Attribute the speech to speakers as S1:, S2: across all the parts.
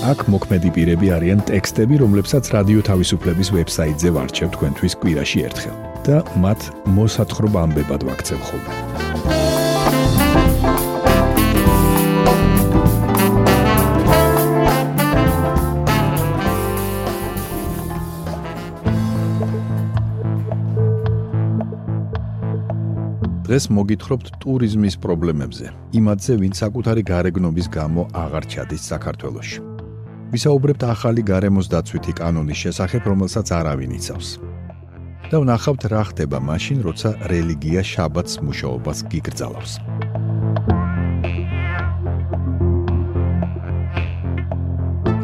S1: აქ მოქმედი პირები არიან ტექსტები, რომლებსაც რადიო თავისუფლების ვებსაიტზე ვარჩევ თქვენთვის კვირაში ერთხელ და მათ მოსათხრობ ამბებად ვაქცევ ხოლმე. დღეს მოგითხრობთ ტურიზმის პრობლემებზე. იმათზე, ვინც საკუთარი გარეგნობის გამო აღარ ჩადის საქართველოში. ვისაუბრებთ ახალი გარემოს დაცვითი კანონის შესახებ, რომელსაც არავინ იცავს. და ვნახავთ რა ხდება მაშინ, როცა რელიგია შაბათს მუშაობას გიგრძალავს.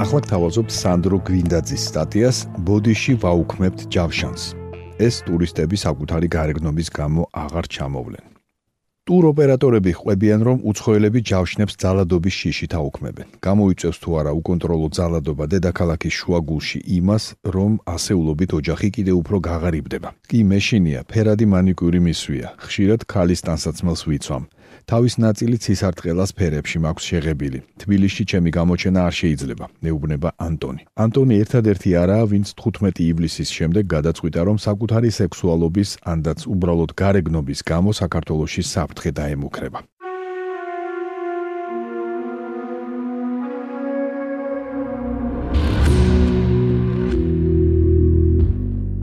S1: ახლა თავაზობ სანდრო გვინდაძის სტატიას ბოდიში ვაუქმებთ ჯავშანს. ეს ტურისტები საკუთარი გარეგნობის გამო აღარ ჩამოვლენ. ტურ ოპერატორები ყვებიან, რომ უცხოელები ჯავშნებს ძალადობის შიშით აუქმებენ. გამოიწევს თუ არა უკონტროლო ძალადობა დედაქალაქის შუაგულში იმას, რომ ასეულობით ოჯახი კიდე უფრო გაღარიბდება. კი მეშინია, ფერადი მანიკური მისვია, ხშირად ქალის ტანსაცმელს ვიცვამ. თავის ნაწილი ცისარტყელას ფერებში მაქვს შეღებილი. თბილისში ჩემი გამოჩენა არ შეიძლება, მეუბნება ანტონი. ანტონი ერთადერთი არაა, ვინც 15 ივლისის შემდეგ გადაწყვიტა, რომ საკუთარი სექსუალობის ანდაც უბრალოდ გარეგნობის გამო საქართველოსში საფრთხე დაემუქრება.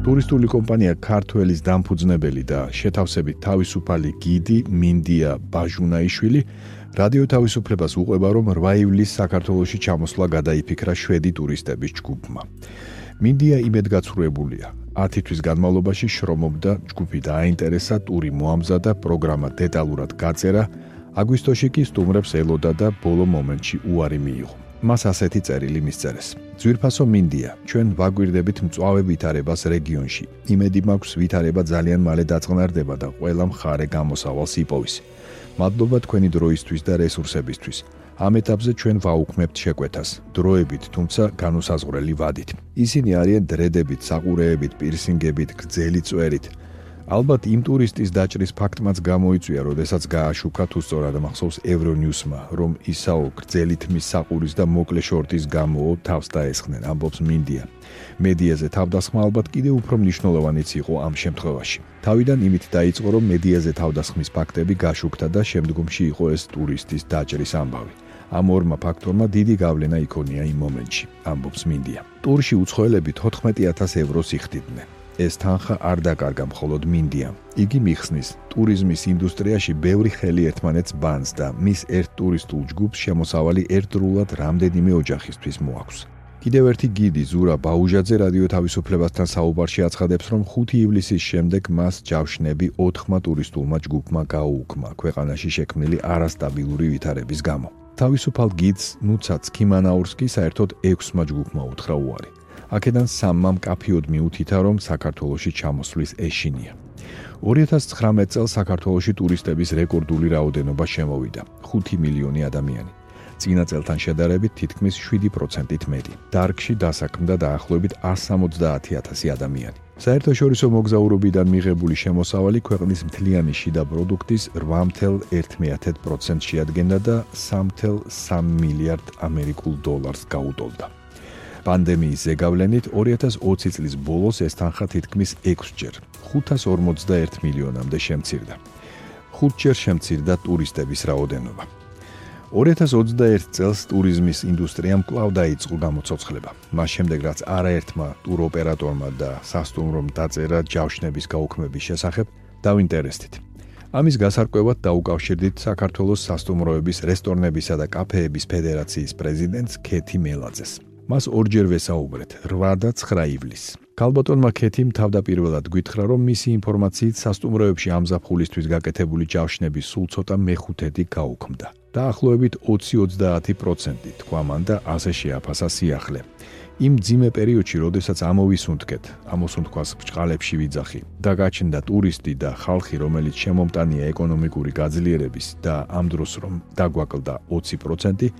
S1: ტურისტული კომპანია ქართველის დამფუძნებელი და შეთავსებით თავისუფალი გიდი მინდია ბაჟუნაიშვილი რადიო თავისუფლებას უყვება რომ 8 ივლისს საქართველოსში ჩამოსვლა გადაიფიქრა შვედი ტურისტების ჯგუფმა. მინდია იმედგაცრუებულია. 10 თვის განმავლობაში შრომობდა ჯგუფი დააინტერესა ტური მოამზადა პროგრამა დეტალურად გაწერა აგვისტოში კი სტუმრებს ელოდა და ბოლო მომენტში უარი მიიღო. მას ასეთი წერილი მისწერეს. ძვირფასო მინდია, ჩვენ ვაგვირდებით მწვავე ვითარებას რეგიონში. იმედი მაქვს ვითარება ძალიან მალე დაწყნარდება და ყველა მხარე გამოსავალს იპოვის. მადლობა თქვენი დროისთვის და რესურსებისთვის. ამ ეტაპზე ჩვენ ვაუქმებთ შეკვეთას, დროებით, თუმცა განუსაზღვრელი ვადით. ისინი არიან დრედებით, საყურეებით, პირსინგებით, გრძელი წვერით. ალბათ იმ ტურისტის დაჭრის ფაქტმაც გამოიწვია, როდესაც გააშუქა თუ სწორად მახსოვს Euronews-მა, რომ ისაო გრძელით მის საყურის და მოკლე შორტის გამო თავს დაესხნენ, ამბობს მინდია. მედიაზე თავდასხმა ალბათ კიდევ უფრო მნიშვნელოვანიც იყო ამ შემთხვევაში. თავიდან იმით დაიწყო, რომ მედიაზე თავდასხმის ფაქტები გაშუქდა და შემდგომში იყო ეს ტურისტის დაჭრის ამბავი. ამ ორმა ფაქტორმა დიდი გავლენა იქონია იმ მომენტში, ამბობს მინდია. ტურში უცხოელები 14000 ევროს იხდიდნენ. ეს თანხა არ დაკარგა მხოლოდ მინდიამ. იგი მიხსნის, ტურიზმის ინდუსტრიაში ბევრი ხელი ერთმანეთს ბანს და მის ერთ ტურისტულ ჯგუფს შემოსავალი ერთდროულად რამდენიმე ოჯახისთვის მოაქვს. კიდევ ერთი გიდი ზურა ბაუჟაძე რადიო თავისუფლებასთან საუბარში აცხადებს, რომ 5 ივლისის შემდეგ მას ჯავშნები 4 ტურისტულმა ჯგუფმა გაუუქმა ქვეყანაში შექმნილი არასტაბილური ვითარების გამო. თავისუფალ გიდს ნუცაც კიმანაურსკი საერთოდ 6 ჯგუფმა უთხრა უარი. აქედან სამმა მკაფიოდ მიუთითა, რომ საქართველოსი ჩამოსვლის ეშინია. 2019 წელს საქართველოსი ტურისტების რეკორდული რაოდენობა შემოვიდა 5 მილიონი ადამიანი. წინა წელთან შედარებით თითქმის 7%-ით მეტი. დარგში დასაქმდა დაახლოებით 170000 ადამიანი. საერთაშორისო მოგზაურობიდან მიღებული შემოსავალი ქვეყნის მთლიანი შიდა პროდუქტის 8.1%-ს შეადგენდა და 3.3 მილიარდ ამერიკულ დოლარს გაუტოლდა. პანდემიის ზეგავლენით 2020 წლის ბოლოს ეს თანხა თითქმის 6ჯერ 551 მილიონამდე შემცირდა. 5ჯერ შემცირდა ტურისტების რაოდენობა. 2021 წელს ტურიზმის ინდუსტრიამ კვლავ დაიწყო გამოცოცხლება. მას შემდეგ რაც არაერთმა ტუროპერატორმა და სასტუმრომ დაწერა ჯავშნების გაუქმების შესახებ, დავინტერესდით. ამის გასარკვევად დაუკავშირდით საქართველოს სასტუმროების, რესტორნებისა და კაფეების ფედერაციის პრეზიდენტს ქეთი მელაძეს. მას ორჯერ ვესაუბრეთ 8 და 9 ივლისს. კალბატონმა ქეთიმ თავდაპირველად გითხრა, რომ მისი ინფორმაციით სასტუმროებში ამზაფხულისთვის გაკეთებული ჯავშნების სულ ცოტა მეხუთედი გაუქმდა. დაახლოებით 20-30% თქვა მან და ასე შეაფასა სიახლე. იმ ძიმე პერიოდში, როდესაც ამოვისუნთქეთ, ამოსუნთქვას ბჭყალებში ვიძახი და გაჩნდა ტურისტი და ხალხი, რომელიც შემომტანია ეკონომიკური გაძლიერების და ამ დროს რომ დაგვაკლდა 20%,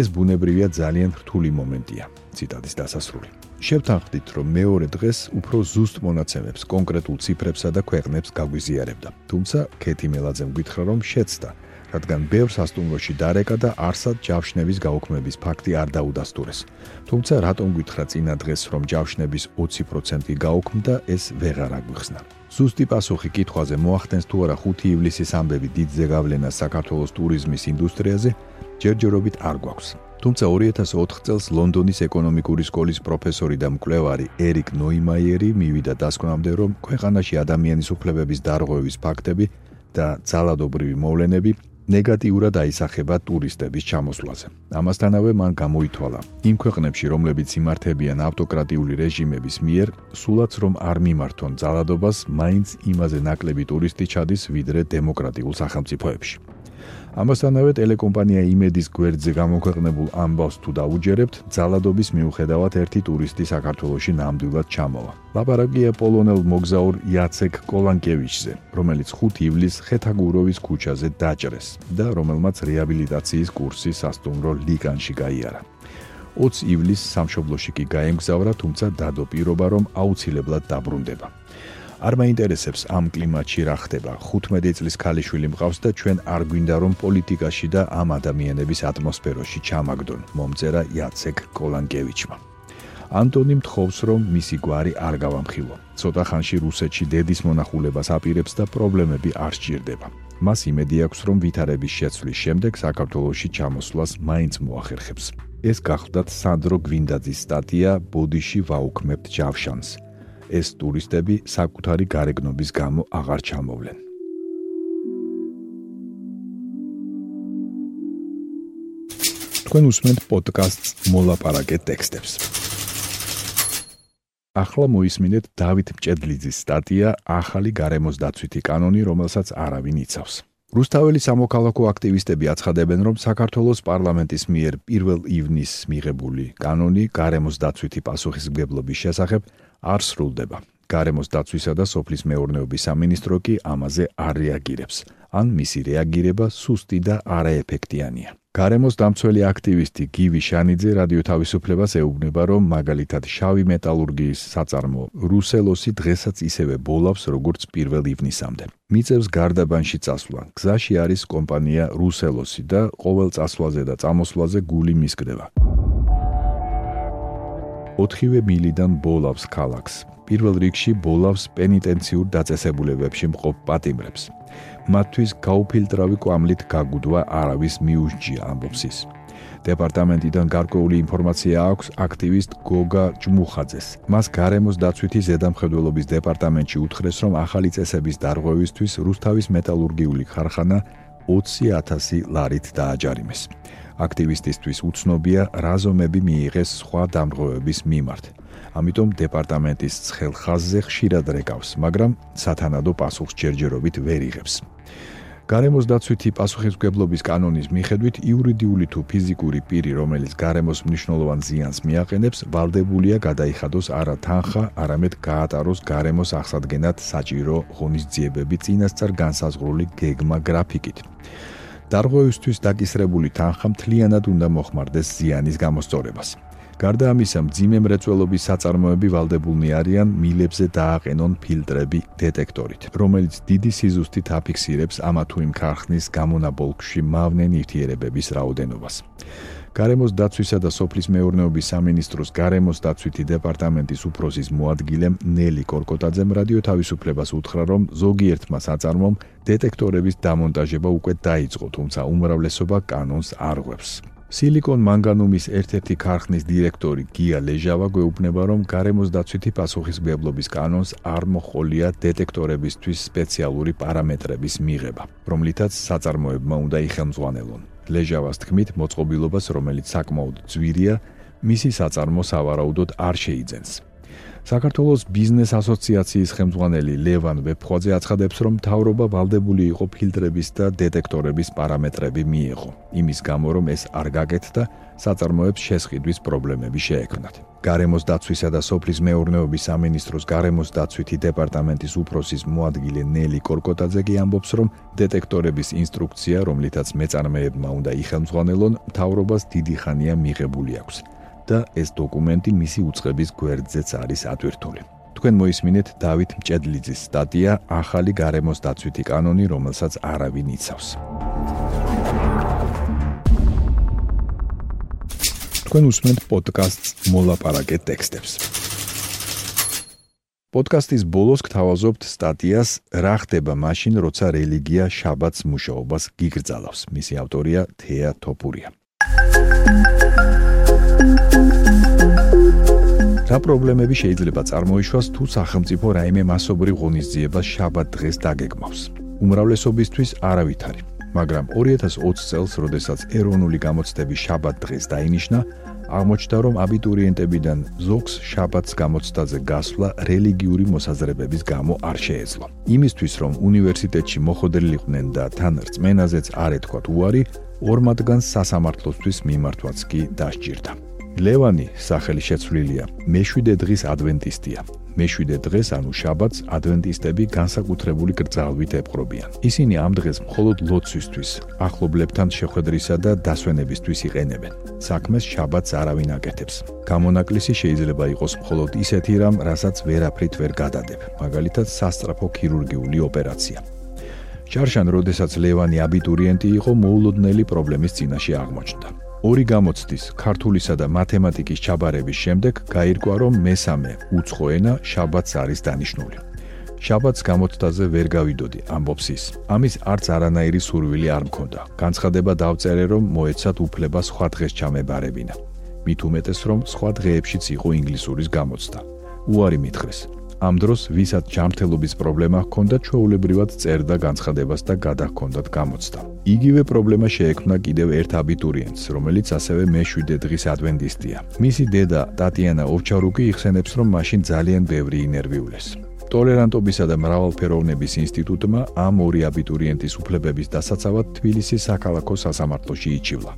S1: ეს ბუნებრივია ძალიან რთული მომენტია. ციტატის დასასრული. შევთანხმდით, რომ მეორე დღეს უფრო ზუსტ მონაცემებს, კონკრეტულ ციფრებსა და ქვეყნებს გაგვიზიარებდა. თუმცა ქეთი მელაძემ გითხრა, რომ შეცდა რადგან ბევრ სასტუმროში დარეკა და არსად ჯავშნების გაუქმების ფაქტი არ დაუდასტურეს. თუმცა რატომ გითხრა წინა დღეს რომ ჯავშნების 20% გაუქმდა, ეს ვეღარ აგვიხსნა. ზუსტი პასუხი კითხვაზე მოახდენს თუ არა 5 ივლისის ამბები დიდზე გავლენას საქართველოს ტურიზმის ინდუსტრიაზე, ჯერჯერობით არ გვაქვს. თუმცა 2004 წელს ლონდონის ეკონომიკური სკოლის პროფესორი და მკვლევარი ერიკ ნოიმაიერი მივიდა დასკვნამდე, რომ ქვეყანაში ადამიანის უფლებების დარღვევის ფაქტები და ძალადობრივი მოვლენები ნეგატიურად აისახება ტურისტების ჩამოსვლაზე. ამასთანავე მან გამოითვალა, იმ ქვეყნებში, რომლებიც იმართებიან ავტოკრატიული რეჟიმების მიერ, სულაც რომ არ მიმართონ ძალადობას, მაინც იმაზე ნაკლები ტურისტი ჩადის, ვიდრე დემოკრატიულ სახელმწიფოებში. ამასთანავე ტელეკომპანია იმედის გვერდზე გამოქვეყნებულ ამბავს თუ დაუჯერებთ, ძალადობის მიუხედავად ერთი ტურისტი საქართველოში ნამდვილად ჩამოვა. ლაპარაკია პოლონელ მოგზაურ იაცეკ კოლანკევიჩზე, რომელიც 5 ივლისს ხეთაგუროვის ქუჩაზე დაჭრეს და რომელმაც რეაბილიტაციის კურსი სასტუმრო ლიგანში გაიარა. 20 ივლისს სამშობლოში კი გაემგზავრა, თუმცა დადო პირობა, რომ აუცილებლად დაბრუნდება. არ მაინტერესებს ამ კლიმატში რა ხდება. 15 წლის ქალიშვილი მყავს და ჩვენ არ გვინდა რომ პოლიტიკაში და ამ ადამიანების ატმოსფეროში ჩამაგდონ. მომწერა იაცეკ კოლანკევიჩმა. ანტონი მთხოვს რომ მისი გვარი არ გავამხილო. ცოტა ხანში რუსეთში დედის მონახულებას აპირებს და პრობლემები არ სჭირდება. მას იმედი აქვს რომ ვითარების შეცვლის შემდეგ საქართველოსში ჩამოსვლას მაინც მოახერხებს. ეს გახლდათ სანდრო გვინდაძის სტატია ბოდიში ვაუქმებთ ჯავშანს. ეს ტურისტები საკუთარი გარეგნობის გამო აღარ ჩამოვლენ. თქვენ უსმენთ პოდკასტს მოლაპარაკე ტექსტებს. ახლა მოისმინეთ დავით მჭედლიძის სტატია ახალი გარემოს დაცვითი კანონი, რომელსაც არავინ იცავს. რუსთაველი სამოქალაქო აქტივისტები აცხადებენ, რომ საქართველოს პარლამენტის მიერ 1 ივნისს მიღებული კანონი გარემოს დაცვითი პასუხისმგებლობის შესახებ არ სრულდება. გარემოს დაცვისა და სოფლის მეურნეობის სამინისტრო კი ამაზე არ რეაგირებს. ან მისი რეაგირება სუსტი და არაეფექტიანია. გარემოს დამცველი აქტივისტი გივი შანიძე რადიო თავისუფლებას ეუბნება, რომ მაგალითად შავი მეტალურგიის საწარმო რუსელოსი დღესაც ისევე ბოლავს, როგორც 1 ივნისამდე. მიწევს გარდაბანში წასვლა. გზაში არის კომპანია რუსელოსი და ყოველ წასვლაზე და წამოსვლაზე გული მისკდება. ოთხივე მილიდან ბოლავს ქალაქს. პირველ რიგში ბოლავს პენიტენციურ დაწესებულებებში მყოფ პატიმრებს. მათთვის გაუფილტრავი კვამლით გაგუდვა არავის მიუსჯია ამბობს ის. დეპარტამენტიდან გარკვეული ინფორმაცია აქვს აქტივისტ გოგა ჯმუხაძეს. მას გარემოს დაცვითი ზედამხედველობის დეპარტამენტში უთხრეს, რომ ახალი წესების დარღვევისთვის რუსთავის მეტალურგიული ხარხანა 20000 ლარით დააჯარიმეს. აქტივისტისთვის უცნობია რა ზომები მიიღეს სხვა დამრღვევების მიმართ. ამიტომ დეპარტამენტის ცხელ ხაზზე ხშირად რეკავს, მაგრამ სათანადო პასუხს ჯერჯერობით ვერ იღებს. გარემოს დაცვითი პასუხისმგებლობის კანონის მიხედვით იურიდიული თუ ფიზიკური პირი, რომელიც გარემოს მნიშვნელოვან ზიანს მიაყენებს, ვალდებულია გადაიხადოს არა თანხა, არამედ გაატაროს გარემოს აღსადგენად საჭირო ღონისძიებები წინასწარ განსაზღვრული გეგმა გრაფიკით. დარღვევისთვის დაკისრებული თანხა მთლიანად უნდა მოხმარდეს ზიანის გამოსწორებას. გარდა ამისა, მძიმე მრეწველობის საწარმოები ვალდებულნი არიან მილებზე დააყენონ ფილტრები დეტექტორით, რომელიც დიდი სიზუსტით აფიქსირებს ამა თუ იმ ქარხნის გამონაბოლქში მავნე ნივთიერებების რაოდენობას. გარემოს დაცვისა და სოფლის მეურნეობის სამინისტროს გარემოს დაცვითი დეპარტამენტის უფროსის მოადგილე ნელი კორკოტაძემ რადიო თავისუფლებას უთხრა, რომ ზოგიერთმა საწარმომ დეტექტორების დამონტაჟება უკვე დაიწყო, თუმცა უმრავლესობა კანონს არ ღვევს. სილიკონ მანგანუმის ერთ-ერთი ქარხნის დირექტორი გია ლეჟავა გვეუბნება, რომ გარემოს დაცვითი პასუხისმგებლობის კანონს არ მოხოლია დეტექტორებისთვის სპეციალური პარამეტრების მიღება, რომლითაც საწარმოებმა უნდა იხელმძღვანელონ. ლეჟავას თქმით, მოწყობილობას, რომელიც საკმაოდ ძვირია, მისი საწარმო სავარაუდოდ არ შეიძენს. საქართველოს ბიზნეს ასოციაციის ხელმძღვანელი ლევან ვეფხვაძე აცხადებს, რომ თავრობა ვალდებული იყო ფილტრების და დეტექტორების პარამეტრები მიიღო, იმის გამო რომ ეს არ გაკეთდა, საწარმოებს შესყიდვის პრობლემები შეექმნათ. გარემოს დაცვისა და სოფლის მეურნეობის სამინისტროს გარემოს დაცვითი დეპარტამენტის უფროსის მოადგილე ნელი კორკოტაძე კი ამბობს, რომ დეტექტორების ინსტრუქცია, რომლითაც მეწარმეებმა უნდა იხელმძღვანელონ, თავრობას დიდი ხანია მიღებული აქვს. და ეს დოკუმენტი მისი უცხების გვერდზეც არის ატვირთული. თქვენ მოისმინეთ დავით მჭედლიძის სტატია ახალი გარემოს დაცვითი კანონი, რომელსაც არავინ იცავს. თქვენ უსმენთ პოდკასტს მოლაპარაკე ტექსტებს. პოდკასტის ბოლოს გთავაზობთ სტატიას რა ხდება მაშინ, როცა რელიგია შაბათს მუშაობას გიგრძალავს. მისი ავტორია თეა თოფურია. რა პრობლემები შეიძლება წარმოიშვას თუ სახელმწიფო რაიმე მასობრივ ღონისძიებას შაბათ დღეს დაგეგმავს? უმრავლესობისთვის არავითარი, მაგრამ 2020 წელს, როდესაც ეროვნული გამოცდები შაბათ დღეს დაინიშნა, აღმოჩნდა, რომ აბიტურიენტებიდან ზოგს შაბათს გამოცდაზე გასვლა რელიგიური მოსაზრებების გამო არ შეეძლო. იმისთვის, რომ უნივერსიტეტში მოხდელილიყვნენ და თან რწმენაზეც არ ეთქვათ უარი, ორ მათგანს სასამართლოსთვის მიმართვაც კი დასჭირდა. ლევანი სახელი შეცვლილია მეშვიდე დღის ადვენტისტია. მეშვიდე დღეს ანუ შაბათს ადვენტისტები განსაკუთრებული გრძალვით ეპყრობიან. ისინი ამ დღეს მხოლოდ ლოცვისთვის, ახლობლებთან შეხვედრისა და დასვენებისთვის იყენებენ. საქმეს შაბათს არავინ აკეთებს. გამონაკლისი შეიძლება იყოს მხოლოდ ისეთი რამ, რასაც ვერაფრით ვერ გადადებ, მაგალითად სასწრაფო ქირურგიული ოპერაცია. ჩარშან, როდესაც ლევანი აბიტურიენტი იყო, მოულოდნელი პრობლემის წინაშე აღმოჩნდა. ორი გამოცდის, ქართულისა და მათემატიკის ჩაბარების შემდეგ გაირკვა, რომ მესამე უცხო ენა შაბათს არის დანიშნული. შაბათს გამოცდაზე ვერ გავიდოდი, ამბობს ის. ამის არც არანაირი სურვილი არ მქონდა. განცხადება დავწერე, რომ მოეცათ უფლება სხვა დღეს ჩამებარებინა. მით უმეტეს, რომ სხვა დღეებშიც იყო ინგლისურის გამოცდა. უარი მითხრეს. ამ დროს ვისაც ჯანმრთელობის პრობლემა ჰქონდა, ჩვეულებრივად წერდა განცხადებას და გადაჰქონდათ გამოცდა. იგივე პრობლემა შეექმნა კიდევ ერთ აბიტურიენტს, რომელიც ასევე მე-7 დღის ადვენტისტია. მისი დედა ტატიანა ოვჩარუკი იხსენებს, რომ მაშინ ძალიან ბევრი ინერვიულეს. ტოლერანტობისა და მრავალფეროვნების ინსტიტუტმა ამ ორი აბიტურიენტის უფლებების დასაცავად თბილისის საქალაქო სასამართლოში იჩივლა.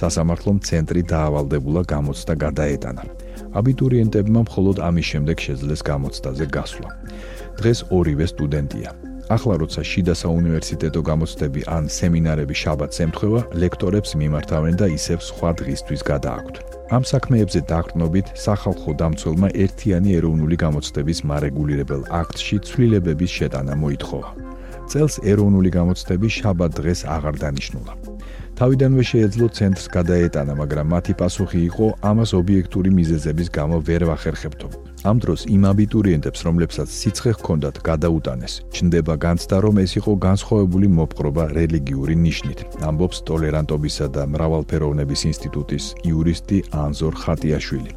S1: სასამართლომ ცენტრი დაავალდებულა გამოცდა გადაეტანა. აბიტურიენტებმა მხოლოდ ამის შემდეგ შეძლეს გამოცდაზე გასვლა. დღეს ორივე სტუდენტია. ახლა როცა შიდა საუნივერსიტეტო გამოცდები ან სემინარები შაბათს ემთხვევა, ლექტორებს მიმართავენ და ისევ სხვა დღისთვის გადააქვთ. ამ საქმეებზე დაყრდნობით სახალხო დამცველმა ერთიანი ეროვნული გამოცდების მარეგულირებელ აქტში ცვლილებების შეტანა მოითხოვა. წელს ეროვნული გამოცდები შაბათ დღეს აღარ დანიშნულა. თავიდანვე შეეძლო ცენტრს გადაეტანა, მაგრამ მათი პასუხი იყო ამას ობიექტური მიზეზების გამო ვერ ვახერხებთო. ამ დროს იმ აბიტურიენტებს, რომლებსაც სიცხე ჰქონდათ, გადაუტანეს. ჩნდება განცდა, რომ ეს იყო განსხვავებული მოპყრობა რელიგიური ნიშნით. ამბობს ტოლერანტობისა და მრავალფეროვნების ინსტიტუტის იურისტი ანზორ ხატიაშვილი.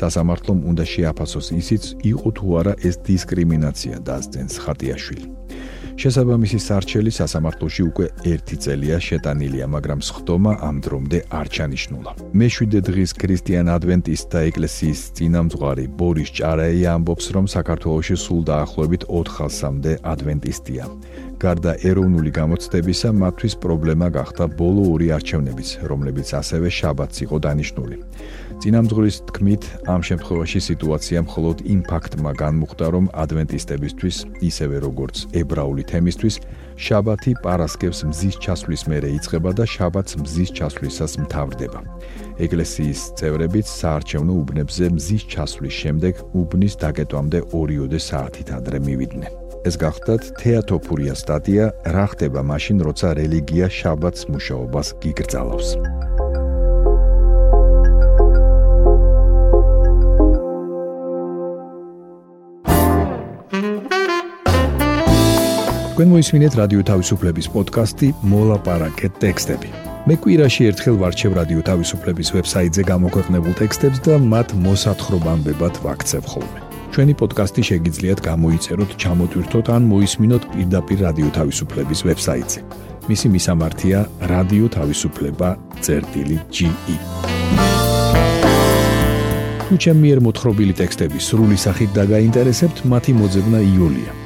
S1: სასამართლომ უნდა შეაფასოს ისიც, იყო თუ არა ეს დისკრიმინაცია, დასძენს ხატიაშვილი. შესაბამისი სარჩელი სასამართლოში უკვე 1 წელია შეტანილია, მაგრამ სხდომა ამ დრომდე არ ჩანიშნულა. მე-7 დღის ქრისტიან ადვენტისტთა ეკლესიის წინამძღვარი ბორის ჭარაი ამბობს, რომ საქართველოში სულ დაახლოებით 400-მდე ადვენტისტია. გარდა ეროვნული გამოცდებისა, მათთვის პრობლემა გახდა ბოლო ორი არჩევნებიც, რომლებიც ასევე შაბათს იყო დანიშნული. წინამძღვრის თქმით, ამ შემთხვევაში სიტუაცია მხოლოდ იმ ფაქტმა განმუხტა, რომ ადვენტისტებისთვის, ისევე როგორც ებრაული თემისთვის, შაბათი პარასკევს მზის ჩასვლის მერე იწყება და შაბათს მზის ჩასვლისას მთავრდება. ეკლესიის წევრებიც საარჩევნო უბნებზე მზის ჩასვლის შემდეგ უბნის დაკეტვამდე 2-ოდე საათით ადრე მივიდნენ. ეს გახდათ თეატოფურია სტატია რა ხდება მაშინ როცა რელიგია შაბათს მუშაობას გიგრძალავს. თქვენ მოისმინეთ რადიო თავისუფლების პოდკასტი მოლაპარაკე ტექსტები. მე კვირაში ერთხელ ვარჩევ რადიო თავისუფლების ვებსაიტზე გამოქვეყნებულ ტექსტებს და მათ მოსათხრობამდე ვაქცევ ხოლმე. ჩვენი პოდკასტი შეგიძლიათ გამოიწეროთ, ჩამოტვირთოთ ან მოისმინოთ პირდაპირ რადიო თავისუფლების ვებსაიტზე. მისი მისამართია რადიო თავისუფლება.ge. თუ ჩემი მიერ მოთხრობილი ტექსტები სრული სახით დაგაინტერესებთ, მათი მოძებნა იულია.